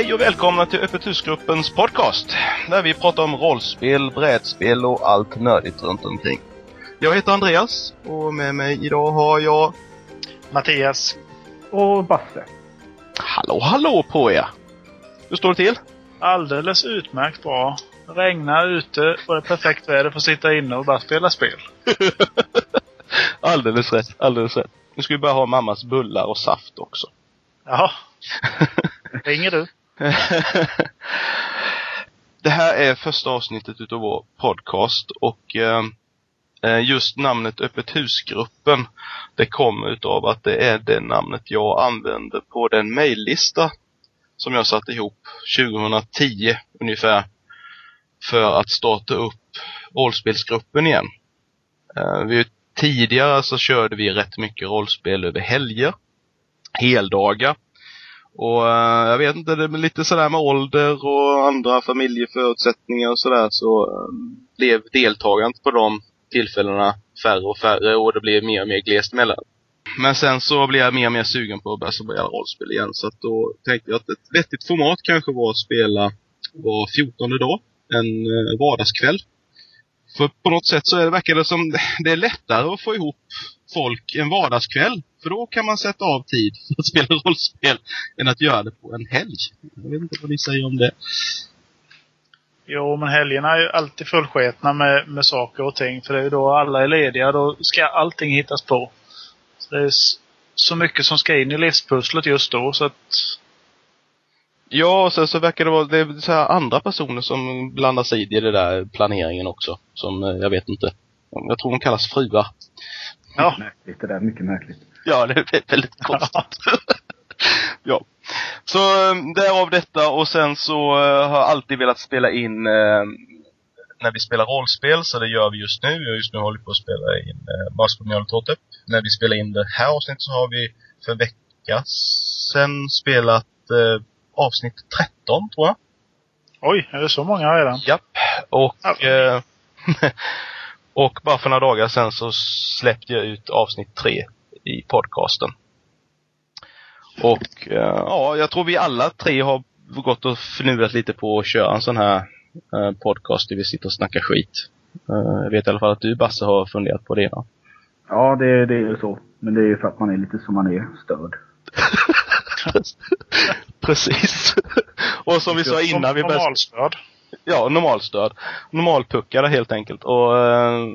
Hej och välkomna till Öppet husgruppens podcast. Där vi pratar om rollspel, brädspel och allt nördigt runt omkring. Jag heter Andreas och med mig idag har jag... Mattias. Och Basse. Hallå, hallå på er! Hur står det till? Alldeles utmärkt bra. Regnar ute och det är perfekt väder för att sitta inne och bara spela spel. alldeles rätt, alldeles rätt. Nu ska vi börja ha mammas bullar och saft också. Jaha. Ringer du? Det här är första avsnittet utav vår podcast och eh, eh just namnet Öppet husgruppen det kommer utav att det är det namnet jag använder på den mejllista som jag satte ihop 2010 ungefär för att starta upp rollspelsgruppen igen. Eh, vi, tidigare så körde vi rätt mycket rollspel över helger, heldagar. Och uh, jag vet inte, det är lite sådär med ålder och andra familjeförutsättningar och sådär så eh, blev deltagandet på de tillfällena färre och färre och det blev mer och mer glest mellan. Men sen så blev jag mer och mer sugen på att börja spela rollspel igen. Så att då tänkte jag att ett vettigt format kanske var att spela var 14 dag. En eh, vardagskväll. För på något sätt så är det, verkar det som det är lättare att få ihop folk en vardagskväll. För då kan man sätta av tid för att spela rollspel än att göra det på en helg. Jag vet inte vad ni säger om det. Jo, men helgerna är ju alltid fullsketna med, med saker och ting. För det är ju då alla är lediga. Då ska allting hittas på. Så det är så mycket som ska in i livspusslet just då så att... Ja, och sen så verkar det vara det är så andra personer som blandar sig i det där planeringen också. Som, eh, jag vet inte. Jag tror de kallas fruar. Ja. Märkligt det där, mycket märkligt. Ja, det är väldigt konstigt. ja. Så eh, därav detta och sen så uh, har jag alltid velat spela in uh, när vi spelar rollspel, så det gör vi just nu. Jag just nu håller på att spela in uh, Basketboll När vi spelar in det här avsnittet så har vi för en vecka sen spelat uh, avsnitt 13, tror jag. Oj, är det så många redan? Japp. Och, ja. och bara för några dagar sen så släppte jag ut avsnitt 3 i podcasten. Och ja, jag tror vi alla tre har gått och fnulat lite på att köra en sån här eh, podcast där vi sitter och snackar skit. Eh, jag vet i alla fall att du Basse har funderat på det. Ja, ja det, det är ju så. Men det är ju för att man är lite som man är, störd. Precis. och som vi sa innan. vi Normalstörd. Ja, normalstörd. Normalpuckade helt enkelt. Och eh,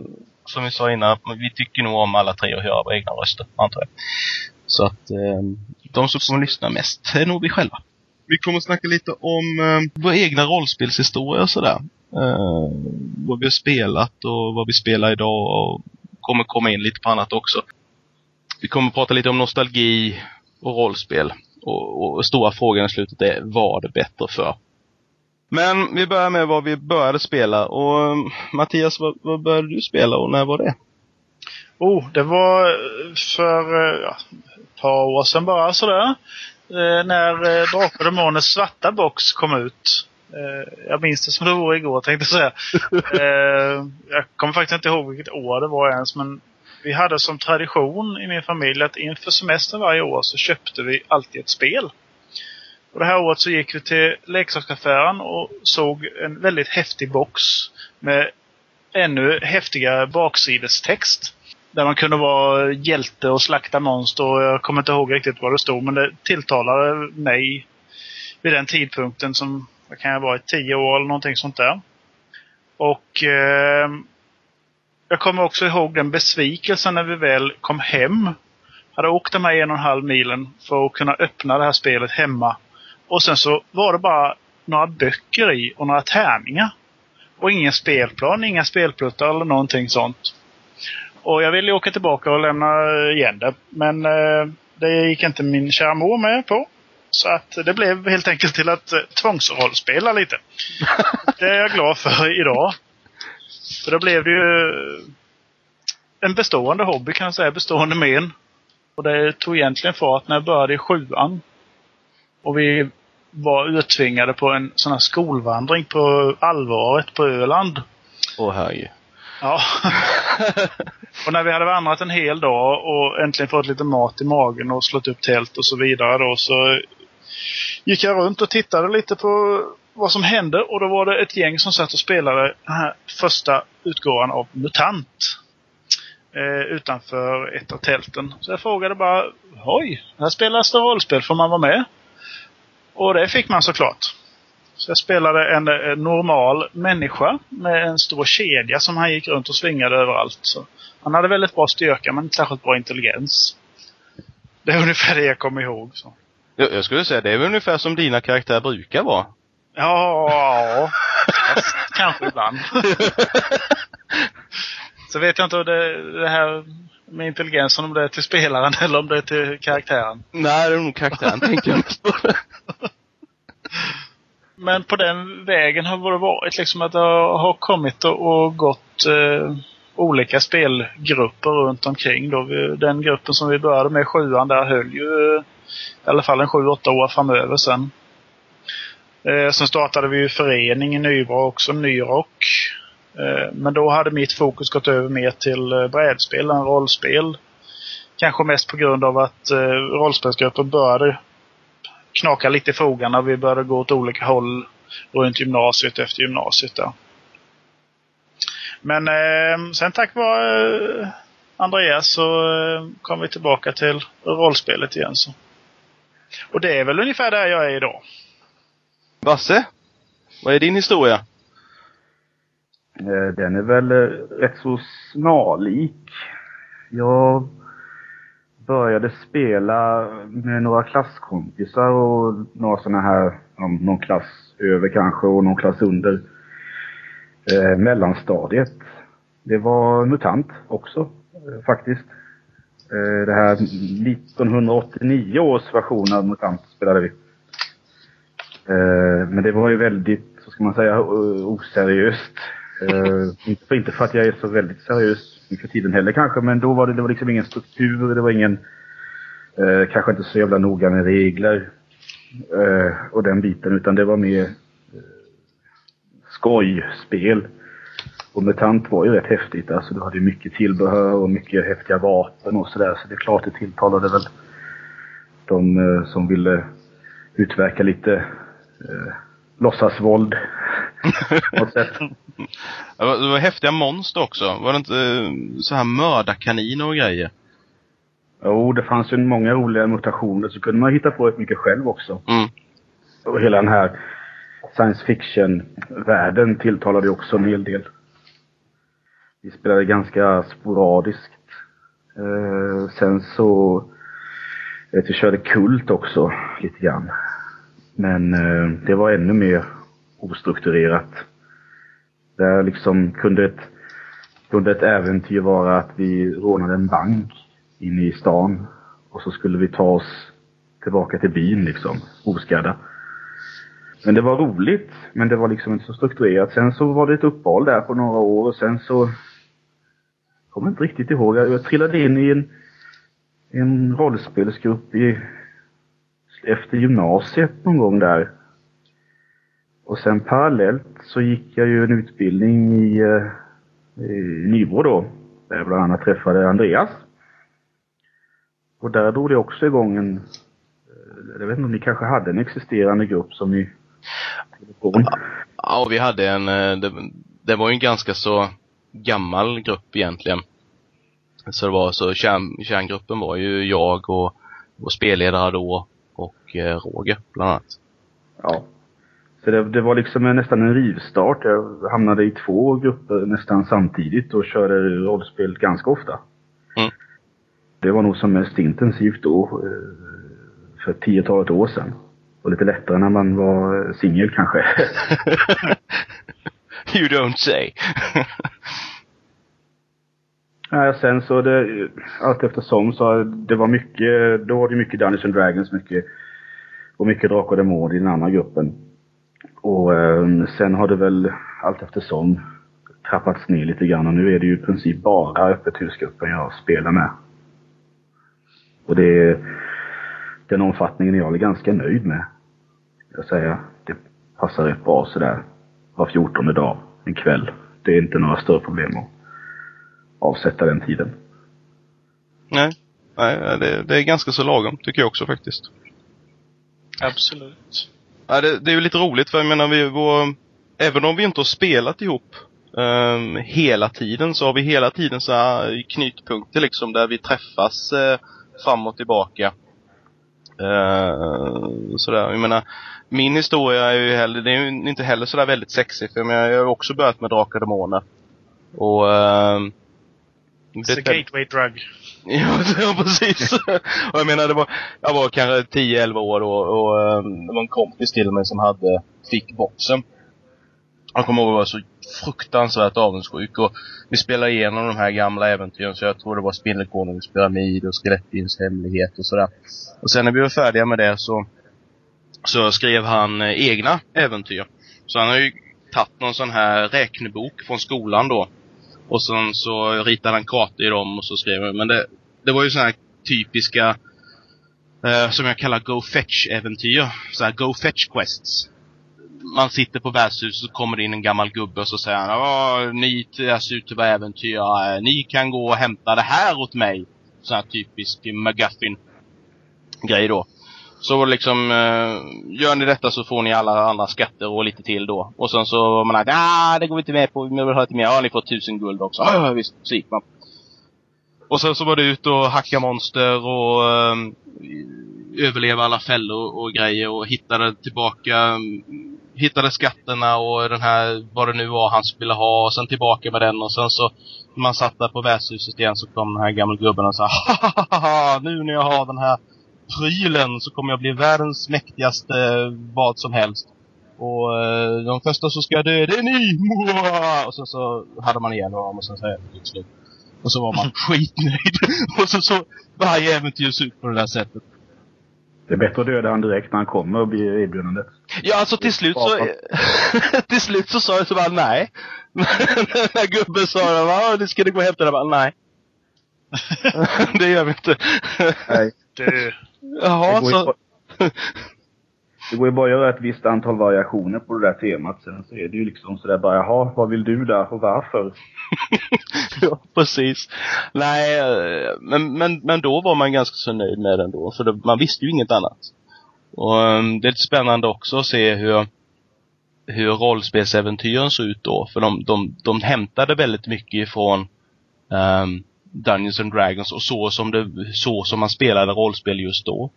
som vi sa innan, vi tycker nog om alla tre att höra våra egna röster, antar jag. Så att eh, de som kommer lyssna mest är nog vi själva. Vi kommer att snacka lite om eh, våra egna rollspelshistorier och sådär. Eh, vad vi har spelat och vad vi spelar idag och kommer komma in lite på annat också. Vi kommer att prata lite om nostalgi och rollspel. Och, och stora frågan i slutet är, vad det bättre för? Men vi börjar med vad vi började spela. Och Mattias, vad, vad började du spela och när var det? Oh, det var för ja, ett par år sedan bara sådär. Eh, när eh, Drakar och Demoners svarta box kom ut. Eh, jag minns det som det vore igår tänkte jag säga. eh, jag kommer faktiskt inte ihåg vilket år det var ens men vi hade som tradition i min familj att inför semestern varje år så köpte vi alltid ett spel. Och det här året så gick vi till leksaksaffären och såg en väldigt häftig box med ännu häftigare baksidestext. Där man kunde vara hjälte och slakta monster. Och jag kommer inte ihåg riktigt vad det stod men det tilltalade mig vid den tidpunkten som, vad kan jag vara, tio år eller någonting sånt där. Och eh, jag kommer också ihåg den besvikelsen när vi väl kom hem. Hade åkt de här en och en halv milen för att kunna öppna det här spelet hemma. Och sen så var det bara några böcker i och några tärningar. Och ingen spelplan, inga spelpluttar eller någonting sånt. Och jag ville åka tillbaka och lämna igen det. Men eh, det gick inte min kära mor med på. Så att det blev helt enkelt till att eh, tvångsrollspela lite. det är jag glad för idag. För då blev det ju en bestående hobby kan jag säga, bestående men. Och det tog egentligen fart när jag började i sjuan. Och vi var uttvingade på en sån här skolvandring på Allvaret på Öland. Åh herregud. Ja. och när vi hade vandrat en hel dag och äntligen fått lite mat i magen och slått upp tält och så vidare då så gick jag runt och tittade lite på vad som hände och då var det ett gäng som satt och spelade den här första utgåvan av MUTANT. Eh, utanför ett av tälten. Så jag frågade bara, oj, här spelas det rollspel, får man vara med? Och det fick man såklart. Så jag spelade en, en normal människa med en stor kedja som han gick runt och svingade överallt. Så han hade väldigt bra styrka men inte särskilt bra intelligens. Det är ungefär det jag kommer ihåg. Så. Jag, jag skulle säga, det är väl ungefär som dina karaktärer brukar vara. Ja, fast kanske ibland. Så vet jag inte om det, det här med intelligensen, om det är till spelaren eller om det är till karaktären. Nej, det är nog karaktären tänkte jag mest på. Men på den vägen har det varit liksom att det har kommit och gått eh, olika spelgrupper runt omkring. Då. Den gruppen som vi började med, sjuan, där höll ju eh, i alla fall en sju, åtta år framöver sen. Eh, sen startade vi ju förening i Nybra också, Nyrock. Eh, men då hade mitt fokus gått över mer till eh, brädspel än rollspel. Kanske mest på grund av att eh, rollspelsgruppen började knaka lite i fogarna. Vi började gå åt olika håll runt gymnasiet efter gymnasiet där. Men eh, sen tack vare eh, Andreas så eh, kom vi tillbaka till rollspelet igen. Så. Och det är väl ungefär där jag är idag. Basse? Vad är din historia? Eh, Den är väl eh, rätt så snarlik. Jag började spela med några klasskompisar och några sådana här, ja, någon klass över kanske och någon klass under. Eh, mellanstadiet. Det var MUTANT också, eh, faktiskt. Eh, det här 1989 års version av MUTANT spelade vi. Eh, men det var ju väldigt, så ska man säga, oseriöst. Eh, inte, för, inte för att jag är så väldigt seriös nu för tiden heller kanske, men då var det, det var liksom ingen struktur, det var ingen, eh, kanske inte så jävla noga med regler eh, och den biten, utan det var mer eh, skojspel. Och MUTANT var ju rätt häftigt, alltså du hade ju mycket tillbehör och mycket häftiga vapen och sådär, så det är klart det tilltalade väl de eh, som ville utverka lite eh, låtsasvåld. Det var, det var häftiga monster också. Var det inte eh, så här mördarkaniner och grejer? Jo, det fanns ju många roliga mutationer, så kunde man hitta på ett mycket själv också. Mm. Och hela den här science fiction-världen tilltalade ju också en hel del. Vi spelade ganska sporadiskt. Eh, sen så, vet, vi körde kult också lite grann. Men eh, det var ännu mer ostrukturerat. Där liksom kunde ett, kunde ett äventyr vara att vi rånade en bank inne i stan. Och så skulle vi ta oss tillbaka till byn liksom, oskadda. Men det var roligt, men det var liksom inte så strukturerat. Sen så var det ett uppehåll där på några år och sen så kommer inte riktigt ihåg. Jag, jag trillade in i en, en rollspelsgrupp i, efter gymnasiet någon gång där. Och sen parallellt så gick jag ju en utbildning i, eh, i Nybro då. Där jag bland annat träffade Andreas. Och där drog det också igång en, eh, jag vet inte om ni kanske hade en existerande grupp som ni Ja, vi hade en, eh, det, det var ju en ganska så gammal grupp egentligen. Så det var så, kärn, kärngruppen var ju jag och, och spelledare då och eh, Roger bland annat. Ja. Så det, det var liksom nästan en rivstart. Jag hamnade i två grupper nästan samtidigt och körde rollspel ganska ofta. Mm. Det var nog som mest intensivt då, eh, för tiotalet år sedan. Och lite lättare när man var singel kanske. you don't say. Ja, sen så det, allt eftersom så det var mycket, då var det mycket Dungeons and Dragons, mycket, och mycket Drakar och Demoner i den andra gruppen. Och eh, sen har det väl allt eftersom trappats ner lite grann och nu är det ju i princip bara öppet husgruppen jag spelar med. Och det är den omfattningen jag är ganska nöjd med. Jag säger, det passar rätt bra sådär var fjortonde dag, en kväll. Det är inte några större problem att avsätta den tiden. Nej, nej det, det är ganska så lagom tycker jag också faktiskt. Absolut. Ja, det, det är ju lite roligt för jag menar vi, vår, även om vi inte har spelat ihop um, hela tiden så har vi hela tiden så här knytpunkter liksom där vi träffas uh, fram och tillbaka. Uh, sådär, jag menar min historia är ju heller, det är ju inte heller sådär väldigt sexig för jag, menar, jag har också börjat med Drakar och Demoner. Och uh, It's a gateway drug. Ja, precis. och jag menar, det var, jag var kanske 10-11 år då och um, det var en kompis till mig som hade, fick boxen. Jag kommer ihåg att jag var så fruktansvärt avundsjuk och vi spelade igenom de här gamla äventyren så jag tror det var Spindelkonungens pyramid och Skelettbyns hemlighet och sådär. Och sen när vi var färdiga med det så, så skrev han eh, egna äventyr. Så han har ju tagit någon sån här räknebok från skolan då och sen så ritade han kartor i dem och så skrev han. Men det, det var ju sådana här typiska, eh, som jag kallar Go Fetch-äventyr. Så här Go Fetch Quests. Man sitter på värdshuset och så kommer det in en gammal gubbe och så säger han Åh, ni ser ut att vara äventyrare. Eh, ni kan gå och hämta det här åt mig. Så här typisk McGuffin-grej då. Så liksom, eh, gör ni detta så får ni alla andra skatter och lite till då. Och sen så var man att, ah, det går vi inte med på, vi vill ha lite mer. Ja, ni får tusen guld också. Ja, visst, så gick man. Och sen så var det ut och hacka monster och eh, överleva alla fällor och grejer och hittade tillbaka, hittade skatterna och den här, vad det nu var han skulle ha och sen tillbaka med den och sen så när man satt där på värdshuset igen så kom den här gamla gubben och sa ha ha ha ha nu när jag har den här prylen så kommer jag bli världens mäktigaste vad som helst. Och eh, de första som ska dö, det är ni! Och sen så hade man igen dem och sen så det slut. Och så var man skitnöjd. och så så varje äventyr såg ut på det där sättet. Det är bättre att döda han direkt när han kommer och blir erbjudandet. Ja, alltså till slut så... till slut så sa jag så bara nej. när gubben sa nu ska du gå och hämta det. Bara, nej. det gör vi inte. Nej. Det, Jaha, Det så... bara, det går ju bara att göra ett visst antal variationer på det där temat. Sen så är det ju liksom sådär bara, jaha, vad vill du där och varför? ja, precis. Nej, eh, men, men, men då var man ganska så nöjd med den då. För det, man visste ju inget annat. Och um, det är lite spännande också att se hur, hur rollspelsäventyren såg ut då. För de, de, de hämtade väldigt mycket ifrån um, Dungeons and Dragons och så som, det, så som man spelade rollspel just då.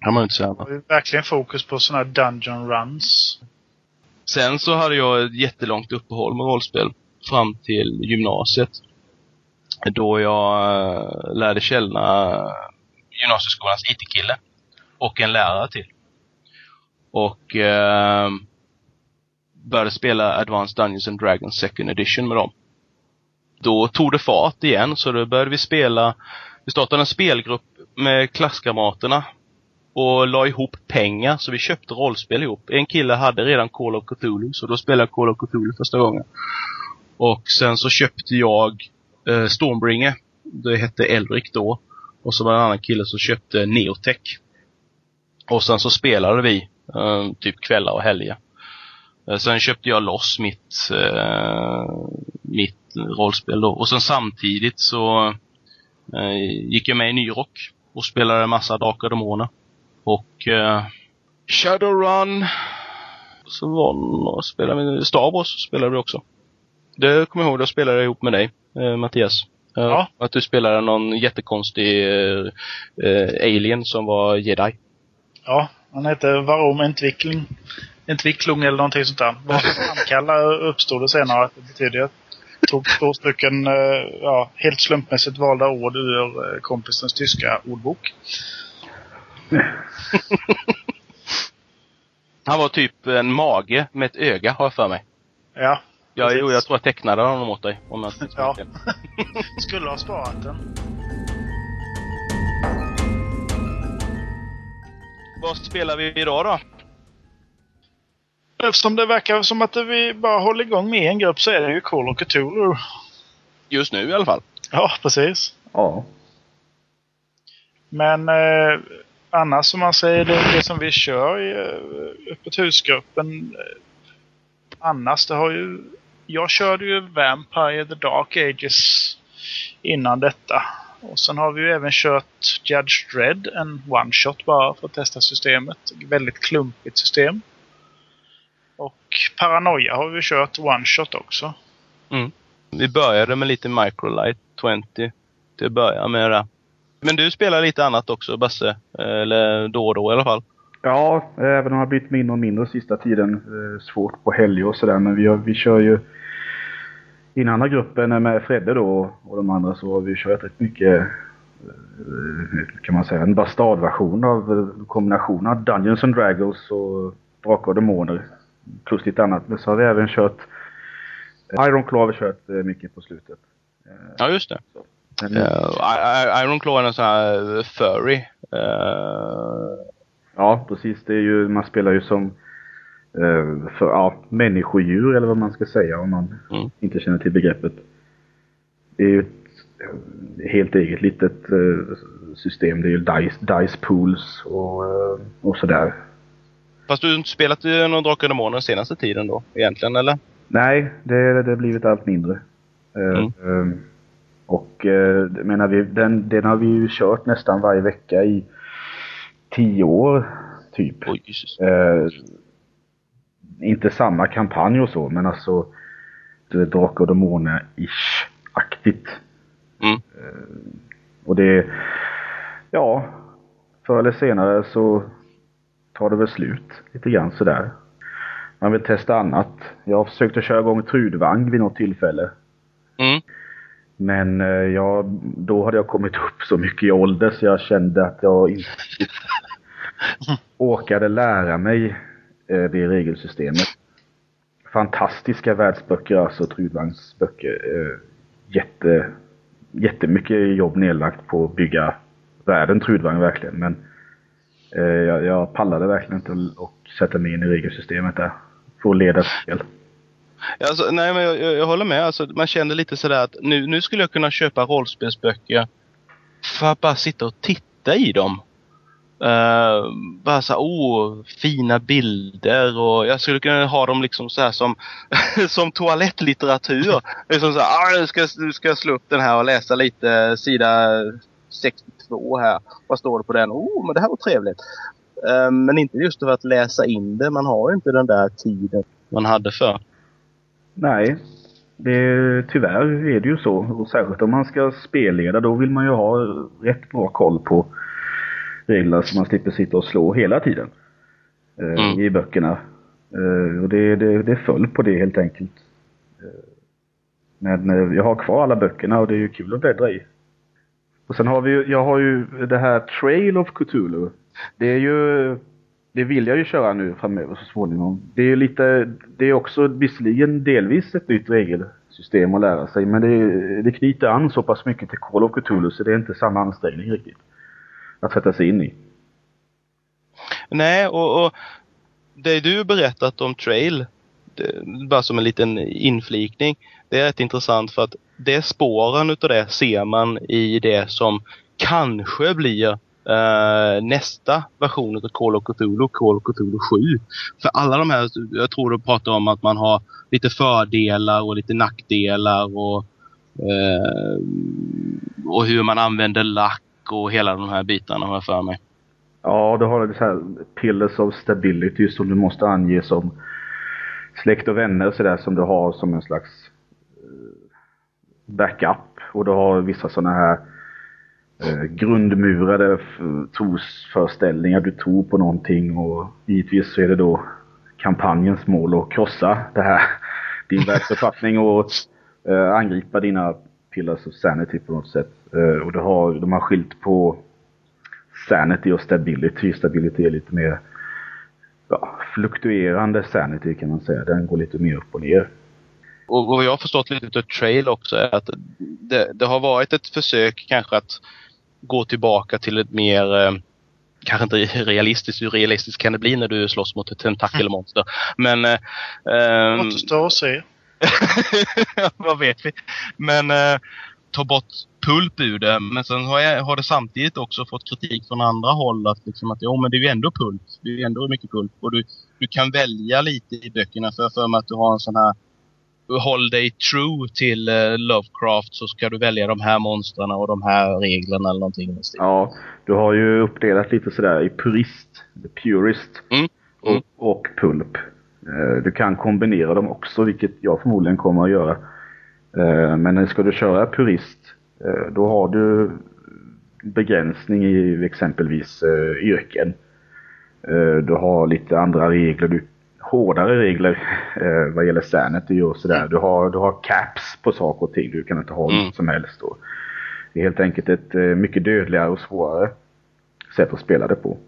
Kan man inte säga. ju verkligen fokus på sådana här dungeon runs. Sen så hade jag ett jättelångt uppehåll med rollspel fram till gymnasiet. Då jag eh, lärde känna gymnasieskolans IT-kille. Och en lärare till. Och eh, började spela Advanced Dungeons and Dragons Second Edition med dem. Då tog det fart igen, så då började vi spela, vi startade en spelgrupp med klasskamraterna och la ihop pengar, så vi köpte rollspel ihop. En kille hade redan Call of Cthulhu, så då spelade jag Call of Cthulhu första gången. Och sen så köpte jag eh, Stormbringer. Det hette Elric då. Och så var det en annan kille som köpte Neotech. Och sen så spelade vi eh, typ kvällar och helger. Eh, sen köpte jag loss mitt, eh, mitt rollspel då. Och sen samtidigt så eh, gick jag med i Nyrock och spelade en massa Drakar och Demoner. Och eh, Shadowrun. Så var några spelade vi, Star Wars spelade vi också. Det kommer jag ihåg, då spelade jag ihop med dig, eh, Mattias. Eh, Ja. Att du spelade någon jättekonstig eh, eh, alien som var jedi. Ja, han heter Varom Entwickling. Entwicklung eller någonting sånt där. Vad framkalla uppstod det senare att det betyder. Jag tog två stycken eh, ja, helt slumpmässigt valda ord ur eh, kompisens tyska ordbok. Han var typ en mage med ett öga, har jag för mig. Ja, Ja, jo, jag tror jag tecknade honom åt dig. Om jag Ja. skulle ha sparat den. Vad spelar vi idag då? Eftersom det verkar som att vi bara håller igång med en grupp så är det ju Call of Cthulhu. Just nu i alla fall. Ja, precis. Ja. Men eh, annars som man säger, det, det som vi kör i eh, öppet husgruppen eh, annars, det har ju... Jag körde ju Vampire the Dark Ages innan detta. Och sen har vi ju även kört Judge Dredd, en one-shot bara för att testa systemet. Väldigt klumpigt system. Och Paranoia har vi kört one-shot också. Mm. Vi började med lite Microlight 20 till att börja med det. Men du spelar lite annat också Basse? Eller då och då i alla fall? Ja, även om jag har blivit mindre och mindre sista tiden. Eh, svårt på helger och sådär. Men vi, har, vi kör ju... I den andra gruppen med Fredde då och de andra så har vi kört rätt mycket eh, kan man säga, en bastardversion av eh, kombinationen av Dungeons and Dragons och Drakar och Demoner. Plus lite annat. Men så har vi även kört Iron Claw har vi kört mycket på slutet. Ja, just det. Men, uh, Iron Claw är en sån här furry. Uh, Ja, precis. Det är ju, man spelar ju som eh, för, ja, människodjur eller vad man ska säga om man mm. inte känner till begreppet. Det är ju ett helt eget litet eh, system. Det är ju dice, dice pools och, eh, och sådär. Fast du har inte spelat någon Drakar och Demoner senaste tiden då, egentligen, eller? Nej, det, det har blivit allt mindre. Mm. Uh, och uh, menar vi, den, den har vi ju kört nästan varje vecka i tio år, typ. Oj, eh, inte samma kampanj och så, men alltså Drakar och Demoner-ish-aktigt. Mm. Eh, och det, ja, förr eller senare så tar det väl slut lite grann sådär. Man vill testa annat. Jag har försökt att köra igång Trudvang vid något tillfälle. Mm. Men eh, jag, då hade jag kommit upp så mycket i ålder så jag kände att jag inte åkade lära mig eh, det regelsystemet. Fantastiska världsböcker alltså, Trudvangs böcker. Eh, jätte, jättemycket jobb nedlagt på att bygga världen Trudvang verkligen. Men Eh, jag, jag pallade verkligen inte att sätta mig in i regelsystemet där. För att leda spel. Alltså, nej, men jag, jag, håller med. Alltså, man känner lite sådär att nu, nu skulle jag kunna köpa rollspelsböcker för att bara sitta och titta i dem. Uh, bara så oh, fina bilder och jag skulle kunna ha dem liksom så här som, som toalettlitteratur. liksom så här, ah, nu ska, nu ska jag slå upp den här och läsa lite sida 62 här. Vad står det på den? Oh, men det här var trevligt. Uh, men inte just för att läsa in det. Man har inte den där tiden man hade för. Nej, det, tyvärr är det ju så. Och särskilt om man ska spelleda då vill man ju ha rätt bra koll på reglerna så man slipper sitta och slå hela tiden. Eh, mm. I böckerna. Eh, och det, det, det föll på det helt enkelt. Eh, men jag har kvar alla böckerna och det är ju kul att bläddra i. Och sen har vi ju, jag har ju det här Trail of Cthulhu. Det är ju det vill jag ju köra nu framöver så småningom. Det är lite, det är också visserligen delvis ett nytt regelsystem att lära sig men det, det knyter an så pass mycket till Call of Cthulhu så det är inte samma ansträngning riktigt. Att sätta sig in i. Nej, och, och det du berättat om Trail, det, bara som en liten inflikning, det är rätt intressant för att det spåren utav det ser man i det som kanske blir Uh, nästa version av Call of Cthulhu, Call of Cthulhu 7. För alla de här, jag tror du pratar om att man har lite fördelar och lite nackdelar och, uh, och hur man använder lack och hela de här bitarna har jag för mig. Ja, du har det så här pillars of stability som du måste ange som släkt och vänner sådär som du har som en slags backup. Och du har vissa sådana här eh, grundmurade trosföreställningar. Du tror på någonting och givetvis så är det då kampanjens mål att krossa det här, din världsuppfattning och eh, angripa dina pillars of sanity på något sätt. Eh, och du har, de har skilt på sanity och stability. Stability är lite mer ja, fluktuerande sanity kan man säga. Den går lite mer upp och ner. Och vad jag har förstått lite av Trail också är att det, det, har varit ett försök kanske att gå tillbaka till ett mer eh, kanske inte realistiskt, hur realistiskt kan det bli när du slåss mot ett tentakelmonster. Men... Eh, ehm, Återstår att se. vad vet vi? Men eh, ta bort pulp ur det. Men sen har, jag, har det samtidigt också fått kritik från andra håll att, liksom att jo, men det är ju ändå pulp. Det är ju ändå mycket pulp. Och du, du kan välja lite i böckerna för, för mig att du har en sån här håll dig true till uh, Lovecraft så ska du välja de här monstren och de här reglerna eller någonting. Ja, du har ju uppdelat lite sådär i purist, purist mm. Mm. Och, och pulp. Uh, du kan kombinera dem också, vilket jag förmodligen kommer att göra. Uh, men ska du köra purist, då har du begränsning i exempelvis yrken. Du har lite andra regler. Du hårdare regler eh, vad gäller sanity och sådär. Du har, du har caps på saker och ting. Du kan inte ha mm. något som helst. Och det är helt enkelt ett eh, mycket dödligare och svårare sätt att spela det på.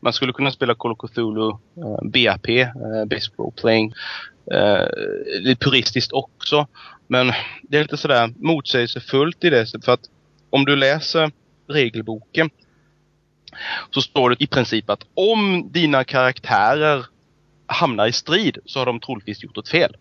Man skulle kunna spela Call of Cthulhu, uh, BAP, uh, Basic Role Playing, uh, lite puristiskt också. Men det är lite sådär motsägelsefullt i det. För att om du läser regelboken så står det i princip att om dina karaktärer hamnar i strid så har de troligtvis gjort ett fel.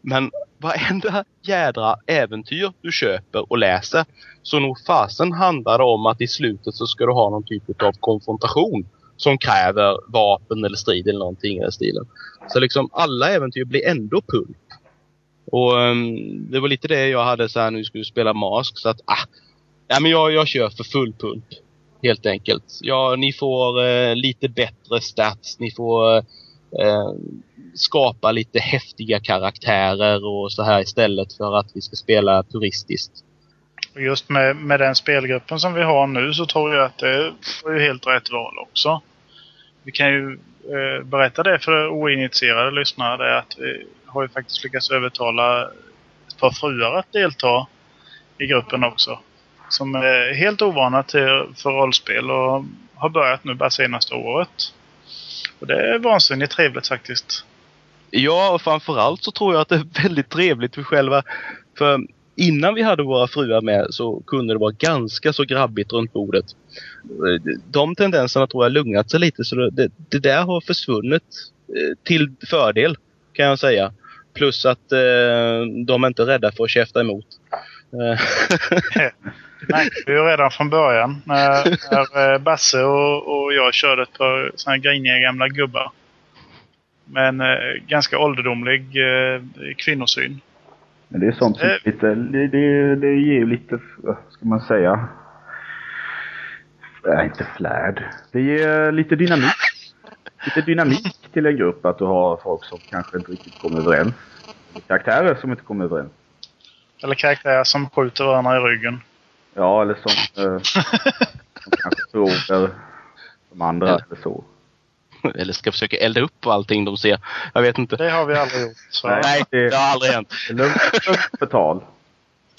Men varenda jädra äventyr du köper och läser så nog fasen handlar det om att i slutet så ska du ha någon typ av konfrontation som kräver vapen eller strid eller någonting i den stilen. Så liksom alla äventyr blir ändå pulp. Och um, det var lite det jag hade så här nu skulle spela Mask så att ah, ja, men jag, jag kör för full pump. Helt enkelt. Ja, ni får uh, lite bättre stats, ni får uh, eh, skapa lite häftiga karaktärer och så här istället för att vi ska spela turistiskt. Just med, med den spelgruppen som vi har nu så tror jag att det var ju helt rätt val också. Vi kan ju eh, berätta det för oinitierade lyssnare det att vi har ju faktiskt lyckats övertala ett par fruar att delta i gruppen också. Som är helt ovana till, för rollspel och har börjat nu bara senaste året. Och det är vansinnigt trevligt faktiskt. Ja, och framförallt så tror jag att det är väldigt trevligt för själva... För innan vi hade våra fruar med så kunde det vara ganska så grabbigt runt bordet. De tendenserna tror jag lugnat sig lite så det, det där har försvunnit eh, till fördel kan jag säga. Plus att eh, de är inte rädda för att käfta emot. Nej, vi var redan från början. När, när eh, Basse och, och jag körde ett par såna här griniga gamla gubbar. Med en eh, ganska ålderdomlig eh, kvinnosyn. Men det är sånt som eh. lite, det, det, det ger ju lite, vad ska man säga? Nej, inte flärd. Det ger lite dynamik. Lite dynamik till en grupp att du har folk som kanske inte riktigt kommer överens. Karaktärer som inte kommer överens. Eller karaktärer som skjuter varandra i ryggen. Ja, eller som, eh, som kanske frågar de andra eller, eller så. Eller ska försöka elda upp allting de ser. Jag vet inte. Det har vi aldrig gjort. Så. Nej, det, det har aldrig hänt. Lugnt förtal.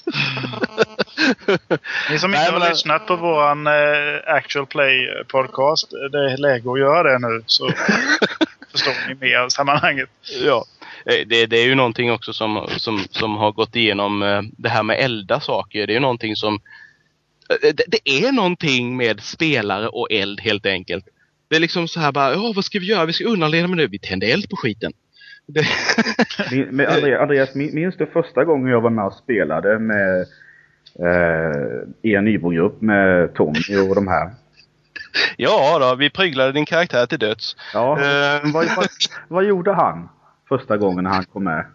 Ni som inte Nej, har men... lyssnat på våran uh, Actual Play podcast, det är läge att göra det nu. Så förstår ni mer av sammanhanget. Ja. Eh, det, det, är ju någonting också som, som, som har gått igenom eh, det här med elda saker. Det är ju någonting som... Eh, det, det är någonting med spelare och eld helt enkelt. Det är liksom så här bara, ja vad ska vi göra? Vi ska undanleda med nu. Vi tänder eld på skiten. Det... Men Andreas, minns du första gången jag var med och spelade med eh, er Nybro-grupp med Tommy och de här? Ja då, vi pryglade din karaktär till döds. Ja, uh... vad, vad, vad gjorde han? Första gången han kom med?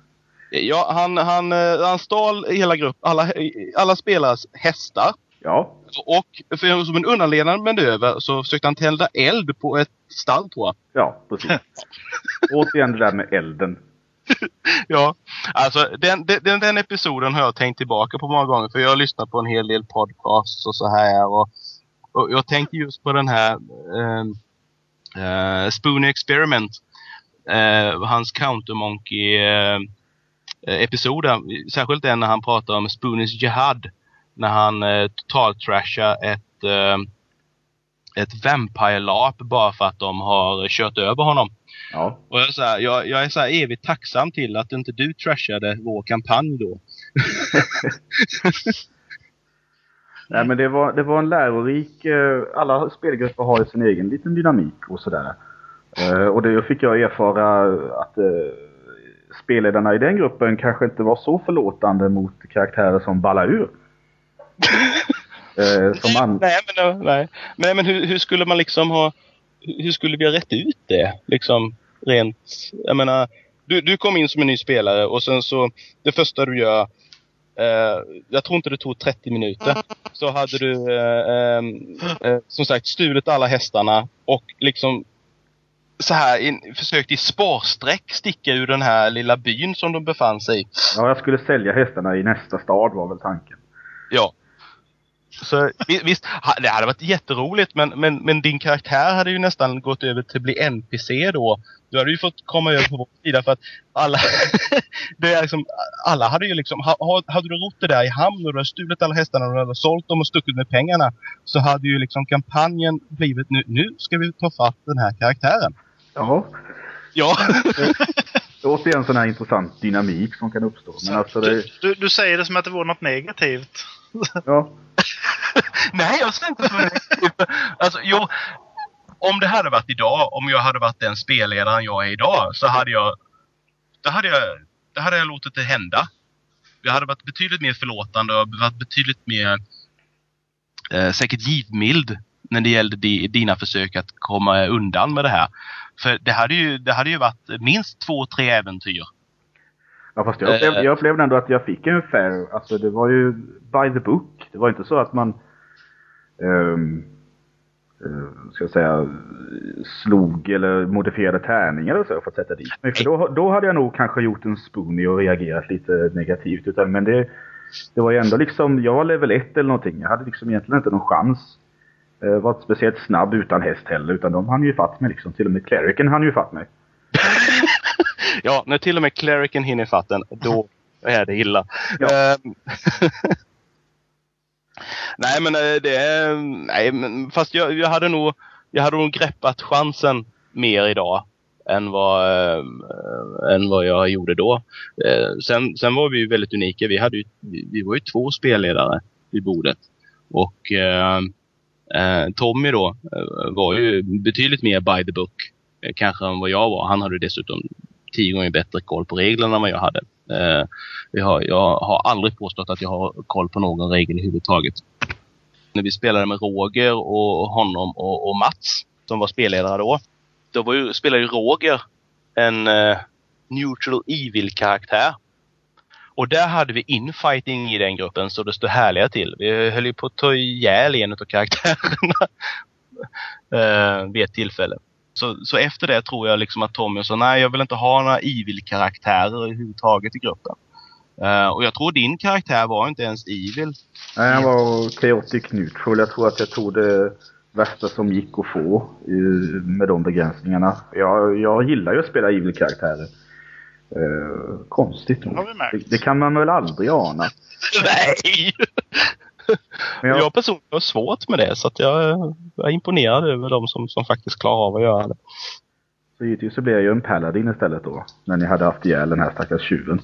Ja, han, han, eh, han stal hela gruppen, alla, alla spelares hästar. Ja. Och för, som en undanledande manöver så försökte han tända eld på ett stall tror jag. Ja, precis. Återigen det där med elden. ja, alltså den, den, den, episoden har jag tänkt tillbaka på många gånger för jag har lyssnat på en hel del podcasts och så här och, och jag tänkte just på den här uh, uh, Spoony Experiment eh, hans Countermonkey eh, episoder. Särskilt den när han pratar om Spoonis Jihad. När han eh, totaltrashar ett, eh, ett Vampire-lap bara för att de har kört över honom. Ja. Och jag är, så här, jag, jag är så här evigt tacksam till att inte du trashade vår kampanj då. Nej men det var, det var en lärorik, eh, alla spelgrupper har ju sin egen liten dynamik och sådär. Uh, och det fick jag erfara att uh, spelledarna i den gruppen kanske inte var så förlåtande mot karaktärer som ballar ur. uh, som man... Nej, men, nej. men, men hur, hur, skulle man liksom ha... Hur skulle vi ha rätt ut det? Liksom rent... Jag menar... du, du kom in som en ny spelare och sen så, det första du gör, eh, jag tror inte det tog 30 minuter, så hade du eh, eh, eh, som sagt stulit alla hästarna och liksom så här in, försökt i sparsträck sticka ur den här lilla byn som de befann sig i. Ja, jag skulle sälja hästarna i nästa stad var väl tanken. Ja. Så visst, det hade varit jätteroligt men, men, men din karaktär hade ju nästan gått över till att bli NPC då. Du hade ju fått komma över på vår sida för att alla, det är liksom, alla hade ju liksom, hade du rott det där i hamn och du hade stulit alla hästarna och du hade sålt dem och stuckit med pengarna så hade ju liksom kampanjen blivit nu, nu ska vi ta fatt den här karaktären. Jaha. Ja. Återigen sån här intressant dynamik som kan uppstå. Men alltså det... du, du säger det som att det vore något negativt. Ja. Nej, jag säger inte för Alltså, jo. Om det hade varit idag, om jag hade varit den spelledaren jag är idag, så hade jag... Då hade jag, då hade jag låtit det hända. Jag hade varit betydligt mer förlåtande och varit betydligt mer eh, säkert givmild när det gällde di, dina försök att komma undan med det här. För det hade ju, det hade ju varit minst två, tre äventyr. Ja fast jag upplevde, jag upplevde ändå att jag fick en fair, alltså det var ju by the book. Det var inte så att man um, uh, ska jag säga slog eller modifierade tärningar eller så för att sätta dit mig. För då, då hade jag nog kanske gjort en spoonie och reagerat lite negativt. Utan, men det, det var ju ändå liksom, jag var level 1 eller någonting. Jag hade liksom egentligen inte någon chans eh, var inte speciellt snabb utan häst heller. Utan de hann ju fatt mig liksom. Till och med Clericen hann ju fatt mig. ja, när till och med Clericen hinner fatt en, då är det illa. Ja. Ehm. nej, men eh, det är... Nej, men fast jag, jag, hade nog... Jag hade nog greppat chansen mer idag än vad, äh, än vad jag gjorde då. Äh, sen, sen var vi ju väldigt unika. Vi, hade ju, vi, vi var ju två spelledare vid bordet. Och äh, Eh, Eh, Tommy då eh, var ju betydligt mer by the book eh, kanske än vad jag var. Han hade dessutom tio gånger bättre koll på reglerna än vad jag hade. jag, har, jag har aldrig påstått att jag har koll på någon regel överhuvudtaget. När vi spelade med Roger och honom och, och Mats som var spelledare då. Då var ju, spelade ju Roger en neutral evil-karaktär och där hade vi infighting i den gruppen så det stod härliga till. Vi höll ju på att ta ihjäl en av karaktärerna uh, vid ett tillfälle. Så, så efter det tror jag liksom att Tommy sa nej jag vill inte ha några evil-karaktärer överhuvudtaget i gruppen. Uh, och jag tror din karaktär var inte ens evil. Nej, han var chaotic neutral. Jag tror att jag tog det värsta som gick att få med de begränsningarna. Jag, jag gillar ju att spela evil-karaktärer. Eh, konstigt nog. Det, det, kan man väl aldrig ana. Nej! Men jag... jag personligen har svårt med det så att jag, jag är imponerad över de som, som faktiskt klarar av att göra det. Så givetvis så blev jag ju en paladin istället då. När ni hade haft ihjäl den här stackars tjuven.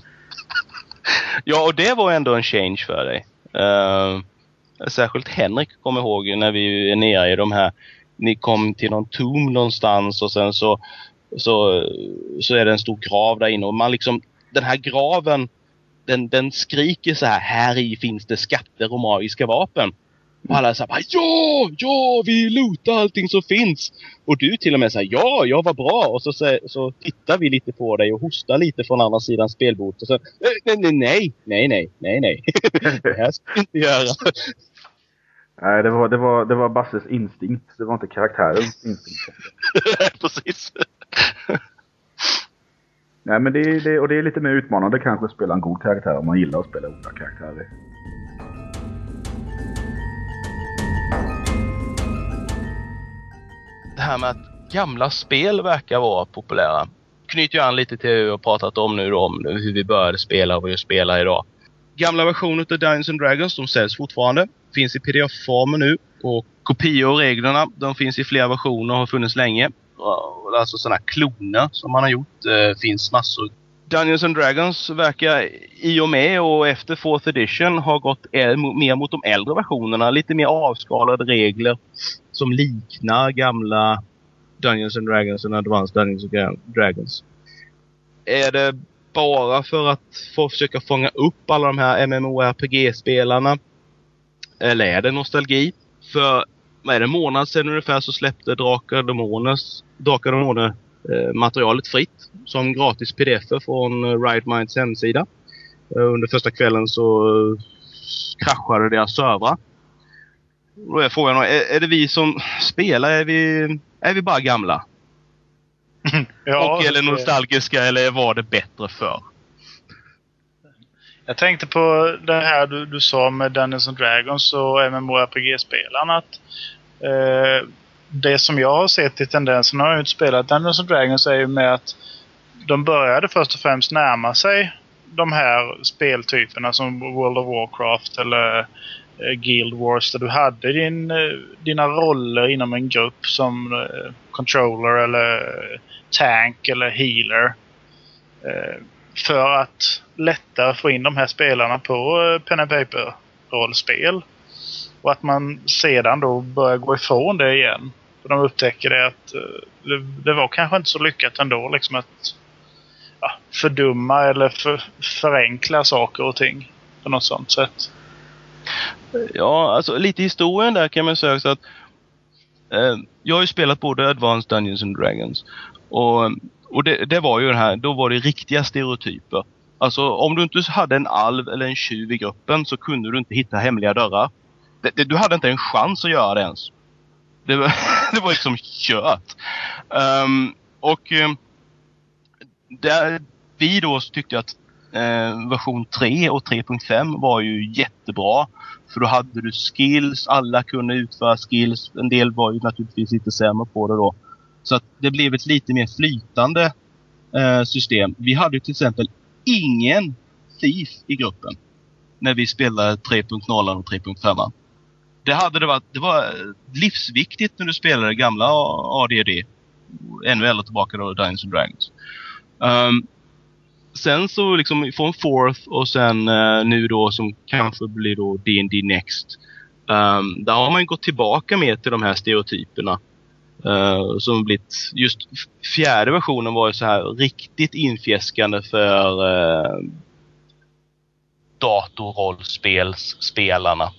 ja, och det var ändå en change för dig. Uh, särskilt Henrik kommer ihåg när vi är nere i de här ni kom till någon tom någonstans och sen så så, så är det en stor grav där inne och man liksom, den här graven den, den skriker så här, här i finns det skatter och magiska vapen. Och alla säger ja, ja, vi lootar allting som finns. Och du till och med säger ja, ja vad bra. Och så, så, så tittar vi lite på dig och hostar lite från andra sidan spelbordet. Och så, eh, nej, nej, nej, nej, nej, nej, nej. det här ska vi inte göra. Nej, det var, det var, det var Basses instinkt. Det var inte karaktärens instinkt. Precis. Nej, men det, det, och det är lite mer utmanande kanske att spela en god karaktär om man gillar att spela onda karaktärer. Det här med att gamla spel verkar vara populära knyter ju an lite till hur vi har pratat om nu då, om hur vi började spela och hur vi spelar idag. Gamla versioner av Dungeons and Dragons, de säljs fortfarande. Finns i pdf-form nu. Och kopior och reglerna, de finns i flera versioner och har funnits länge alltså sådana kloner som man har gjort. Eh, finns massor. Dungeons and Dragons verkar i och med och efter 4th edition ha gått mer mot de äldre versionerna. Lite mer avskalade regler som liknar gamla Dungeons and Dragons och Advanced Dungeons and Dragons. Är det bara för att få försöka fånga upp alla de här MMORPG-spelarna? Eller är det nostalgi? För vad är det, en månad sedan ungefär så släppte Drakar Demones, Drakar Demoner eh, materialet fritt som gratis pdf från eh, RideMinds hemsida. Eh, under första kvällen så eh, kraschade deras servrar. Då är frågan, är, är det vi som spelar, är vi, är vi bara gamla? Ja, och eller nostalgiska eller var det bättre för? Jag tänkte på det här du, du sa med Dungeons and Dragons och MMORPG-spelarna. Att, eh, det som jag har sett i tendensen, har jag inte spelat Dungeons and Dragons, är ju med att de började först och främst närma sig de här speltyperna som World of Warcraft eller eh, Guild Wars där du hade din, eh, dina roller inom en grupp som eh, controller eller tank eller healer. För att lättare få in de här spelarna på eh, pen and paper-rollspel. Och att man sedan då börjar gå ifrån det igen. För de upptäcker det att eh, det, det var kanske inte så lyckat ändå liksom att ja, fördumma eller för, förenkla saker och ting på något sånt sätt. Ja, alltså lite historien där kan man säga så att eh, jag har ju spelat både Advanced Dungeons and Dragons och, och det, det var ju det här, då var det riktiga stereotyper. Alltså om du inte hade en alv eller en tjuv i gruppen så kunde du inte hitta hemliga dörrar. Det, det, du hade inte en chans att göra det ens. Det var, det var liksom kört. Um, ehm, och um, där, vi då tyckte att eh, version 3 och 3.5 var ju jättebra. För då hade du skills, alla kunde utföra skills. En del var ju naturligtvis lite sämre på det då. Så att det blev ett lite mer flytande eh, system. Vi hade till exempel ingen Thief i gruppen. När vi spelade 3.0 och 3.5. Det hade det varit, det var eh, livsviktigt när du spelade gamla ADD. Ännu äldre tillbaka då, Dungeons and Dragons. Um, sen så liksom från Fourth och sen uh, nu då som kanske blir då D&D Next. Um, där har man gått tillbaka mer till de här stereotyperna. Uh, som blivit, just fjärde versionen var ju så här riktigt infjäskande för uh, datorrollspelsspelarna.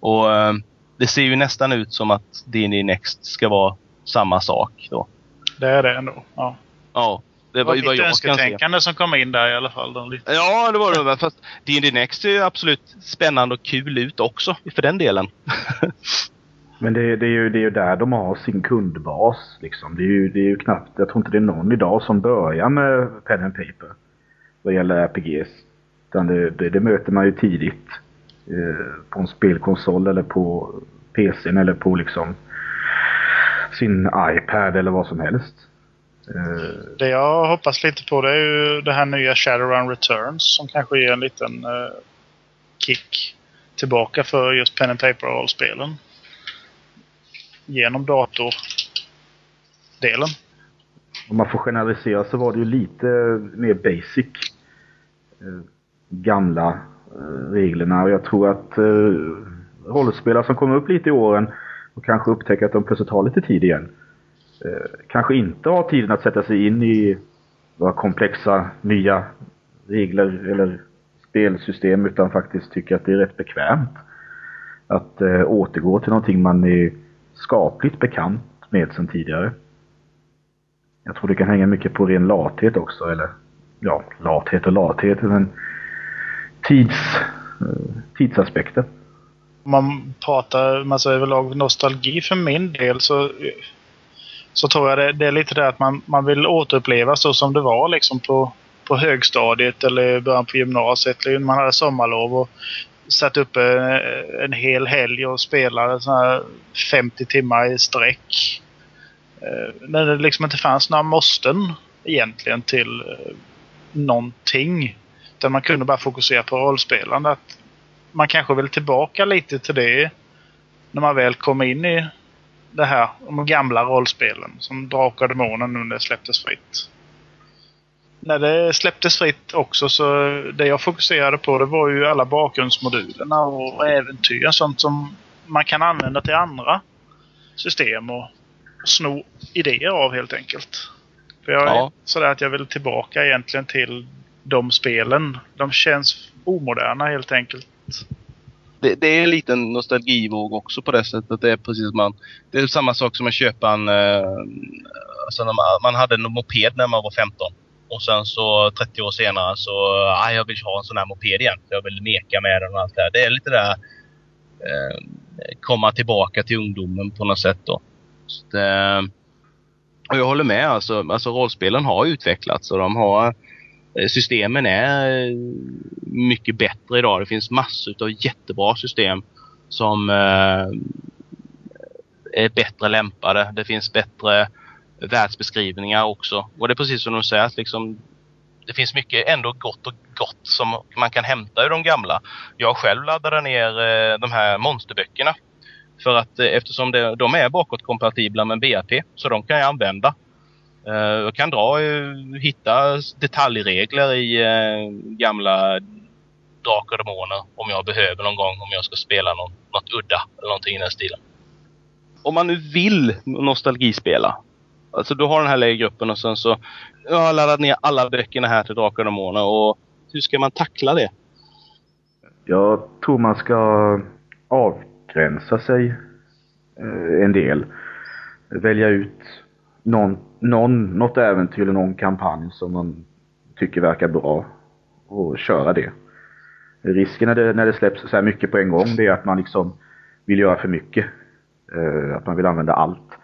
Och uh, det ser ju nästan ut som att D&D Next ska vara samma sak då. Det är det ändå. Ja. Ja, det Det var var ju vad lite önsketänkande som kom in där i alla fall. De lite. Ja, det var det. Fast D&D Next ser ju absolut spännande och kul ut också, för den delen. Men det, det, är ju, det är ju där de har sin kundbas. Liksom. Det, är ju, det är ju knappt, jag tror inte det är någon idag som börjar med pen and paper. Vad gäller RPGs. Utan det, det, det möter man ju tidigt. Eh, på en spelkonsol eller på PCn eller på liksom sin iPad eller vad som helst. Eh, Det jag hoppas lite på det är ju det här nya Shadowrun Returns som kanske ger en liten eh, kick tillbaka för just pen and paper-rollspelen. Genom datordelen. Om man får generalisera så var det ju lite mer basic. Eh, gamla eh, reglerna och jag tror att eh, rollspelare som kommer upp lite i åren och kanske upptäcker att de plötsligt har lite tid igen. Eh, kanske inte har tiden att sätta sig in i några komplexa nya regler eller spelsystem utan faktiskt tycker att det är rätt bekvämt att eh, återgå till någonting man är skapligt bekant med sedan tidigare. Jag tror det kan hänga mycket på ren lathet också, eller ja, lathet och lathet, men tids, eh, tidsaspekten. Om man pratar massa överlag nostalgi för min del så, så tror jag det, det är lite det att man, man vill återuppleva så som det var liksom på, på högstadiet eller början på gymnasiet. Eller Man hade sommarlov och satt uppe en, eh, en hel helg och spelade så här 50 timmar i sträck. Eh, när det liksom inte fanns några måsten egentligen till eh, någonting. Utan man kunde bara fokusera på rollspelande. Att man kanske vill tillbaka lite till det när man väl kom in i det här, de gamla rollspelen som Drakar och Demoner nu när det släpptes fritt. När det släpptes fritt också så det jag fokuserade på det var ju alla bakgrundsmodulerna och äventyr sånt som man kan använda till andra system och sno idéer av helt enkelt. För jag är Ja. sådär att jag vill tillbaka egentligen till de spelen. De känns omoderna helt enkelt. Det, det är en liten nostalgivåg också på det sättet. Det är precis som man... Det är samma sak som att köpa en uh, alltså man, man hade en moped när man var 15. Och sen så 30 år senare så, ah, jag vill ha en sån här moped igen. Jag vill meka med den och allt det här. Det är lite där eh, komma tillbaka till ungdomen på något sätt då. Så det, eh, och jag håller med alltså, alltså rollspelen har utvecklats och de har eh, Systemen är eh, mycket bättre idag. Det finns massor av jättebra system som eh, är bättre lämpade. Det finns bättre världsbeskrivningar också. Och det är precis som du säger, att liksom, det finns mycket ändå gott och gott som man kan hämta ur de gamla. Jag själv laddade ner eh, de här monsterböckerna. För att eh, eftersom det, de är bakåtkompatibla med BAP, så de kan jag använda. Eh, jag kan dra, eh, hitta detaljregler i eh, gamla Drakar och Demoner om jag behöver någon gång om jag ska spela någon, något udda eller någonting i den stilen. Om man nu vill nostalgispela Alltså du har den här lägergruppen och sen så jag har laddat ner alla böckerna här till Drakar och Måne och hur ska man tackla det? Jag tror man ska avgränsa sig eh, en del. Välja ut någon, någon, något äventyr eller någon kampanj som man tycker verkar bra och köra det. Risken när det, när det släpps så här mycket på en gång det är att man liksom vill göra för mycket. Eh, att man vill använda allt.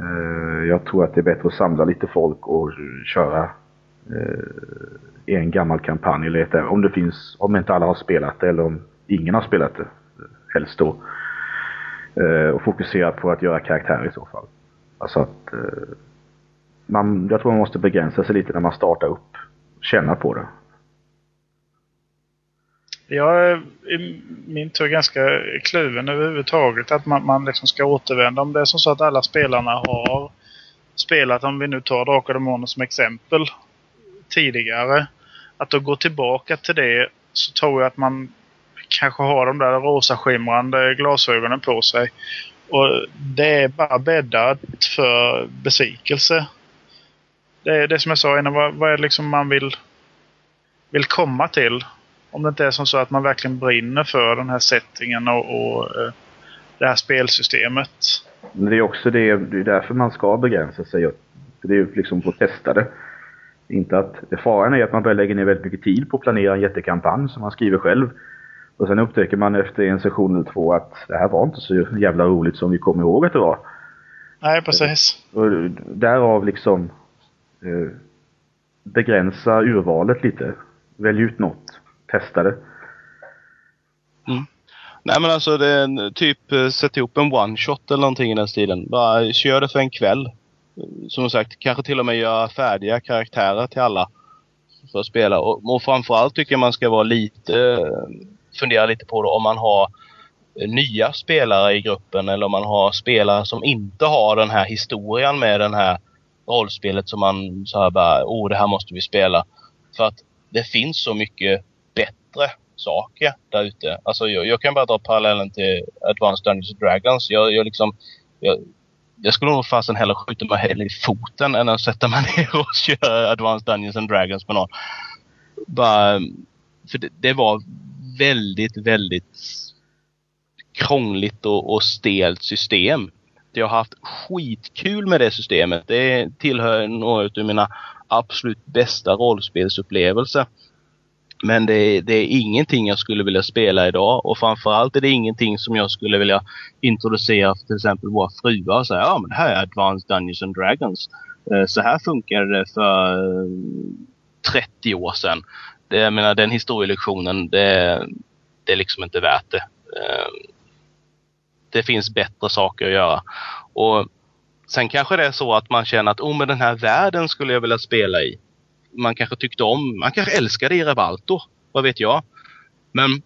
Eh, jag tror att det är bättre att samla lite folk och köra eh, en gammal kampanj eller ett, om det finns, om inte alla har spelat det eller om ingen har spelat det helst då. Eh, och fokusera på att göra karaktärer i så fall. Alltså att man, jag tror man måste begränsa sig lite när man startar upp. Känna på det. Jag är i min tur ganska kluven överhuvudtaget att man, man liksom ska återvända. Om det är som så att alla spelarna har spelat, om vi nu tar Drakar och Demoner som exempel, tidigare. Att då gå tillbaka till det så tror jag att man kanske har de där rosa skimrande glasögonen på sig. Och det är bara bäddat för besvikelse. Det är det som jag sa innan, vad, vad är det liksom man vill, vill komma till? Om det inte är som så att man verkligen brinner för den här settingen och, och eh, det här spelsystemet. Men det är också det, det är därför man ska begränsa sig. Det är ju liksom på att testa det. Inte att, faran är att man börjar lägga ner väldigt mycket tid på att planera en jättekampanj som man skriver själv. Och sen upptäcker man efter en session eller två att det här var inte så jävla roligt som vi kommer ihåg att det var. Nej, precis. Och därav liksom eh, begränsa urvalet lite. Välj ut något testa det. Mm. Nej men alltså det är en, typ sätta sätt ihop en one shot eller någonting i den stilen. Bara kör det för en kväll. Som sagt, kanske till och med göra färdiga karaktärer till alla. För att spela. Och, och framförallt tycker jag man ska vara lite, eh, fundera lite på det om man har eh, nya spelare i gruppen eller om man har spelare som inte har den här historien med den här rollspelet som man så här bara, oh det här måste vi spela. För att det finns så mycket bättre saker där ute. Alltså jag, jag, kan bara dra parallellen till Advanced Dungeons and Dragons. Jag, jag liksom... Jag, jag skulle nog fasen hellre skjuta mig hellre i foten än att sätta mig ner och köra Advanced Dungeons and Dragons med någon. Bara, för det, det var väldigt, väldigt krångligt och, och stelt system. Jag har haft skitkul med det systemet. Det tillhör några av mina absolut bästa rollspelsupplevelser. Men det, det, är ingenting jag skulle vilja spela idag och framförallt är det ingenting som jag skulle vilja introducera för till exempel våra fruar och säga ja men det här är Advanced Dungeons and Dragons. Eh, så här funkar det för eh, 30 år sedan. Det, jag menar den historielektionen det, det är liksom inte värt det. Eh, det finns bättre saker att göra. Och Sen kanske det är så att man känner att oh, men den här världen skulle jag vilja spela i man kanske tyckte om, man kanske älskade Erevalto, vad vet jag. Men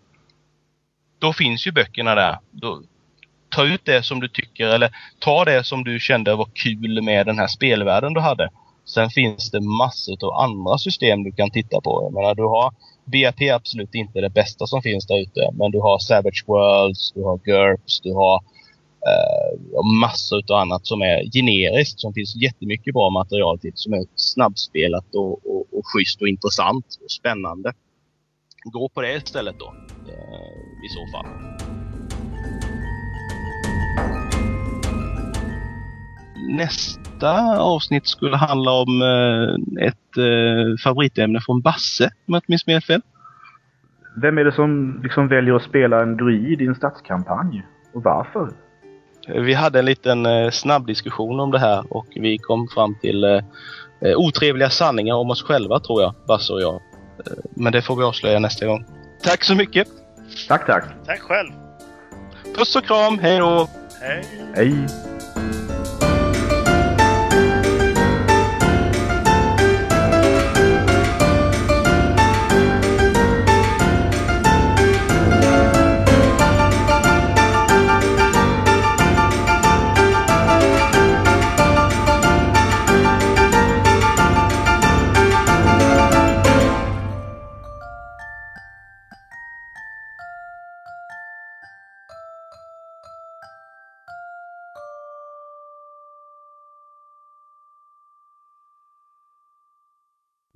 då finns ju böckerna där. Då, ta ut det som du tycker eller ta det som du kände var kul med den här spelvärlden du hade. Sen finns det massor av andra system du kan titta på. Jag menar, du har BAP är absolut inte det bästa som finns där ute. Men du har Savage Worlds, du har GURPS, du har eh, Eh, och massor av annat som är generiskt. Som finns jättemycket bra material till. Som är snabbspelat och, och, och schysst och intressant och spännande. Gå på det istället då. Eh, I så fall. nästa avsnitt skulle handla om eh, ett favoritämne från Basse, om jag inte minns helt fel. Vem är det som liksom väljer att spela en druid i en stadskampanj? Och varför? Vi hade en liten eh, snabb diskussion om det här och vi kom fram till eh, eh, otrevliga sanningar om oss själva tror jag, Basse och jag. Men det får vi avslöja nästa gång. Tack så mycket! Tack, tack. Tack själv. Puss och kram, hej då! Hej. Hej.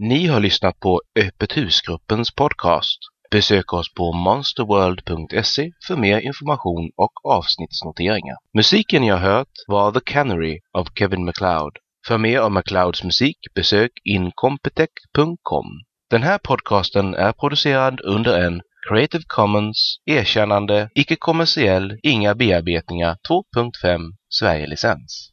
Ni har lyssnat på Öppet husgruppens podcast. Besök oss på monsterworld.se för mer information och avsnittsnoteringar. Musiken jag hört var The Canary av Kevin MacLeod. För mer av MacLeods musik besök incompetech.com. Den här podcasten är producerad under en Creative Commons erkännande, icke-kommersiell, inga bearbetningar 2.5 Sverige-licens.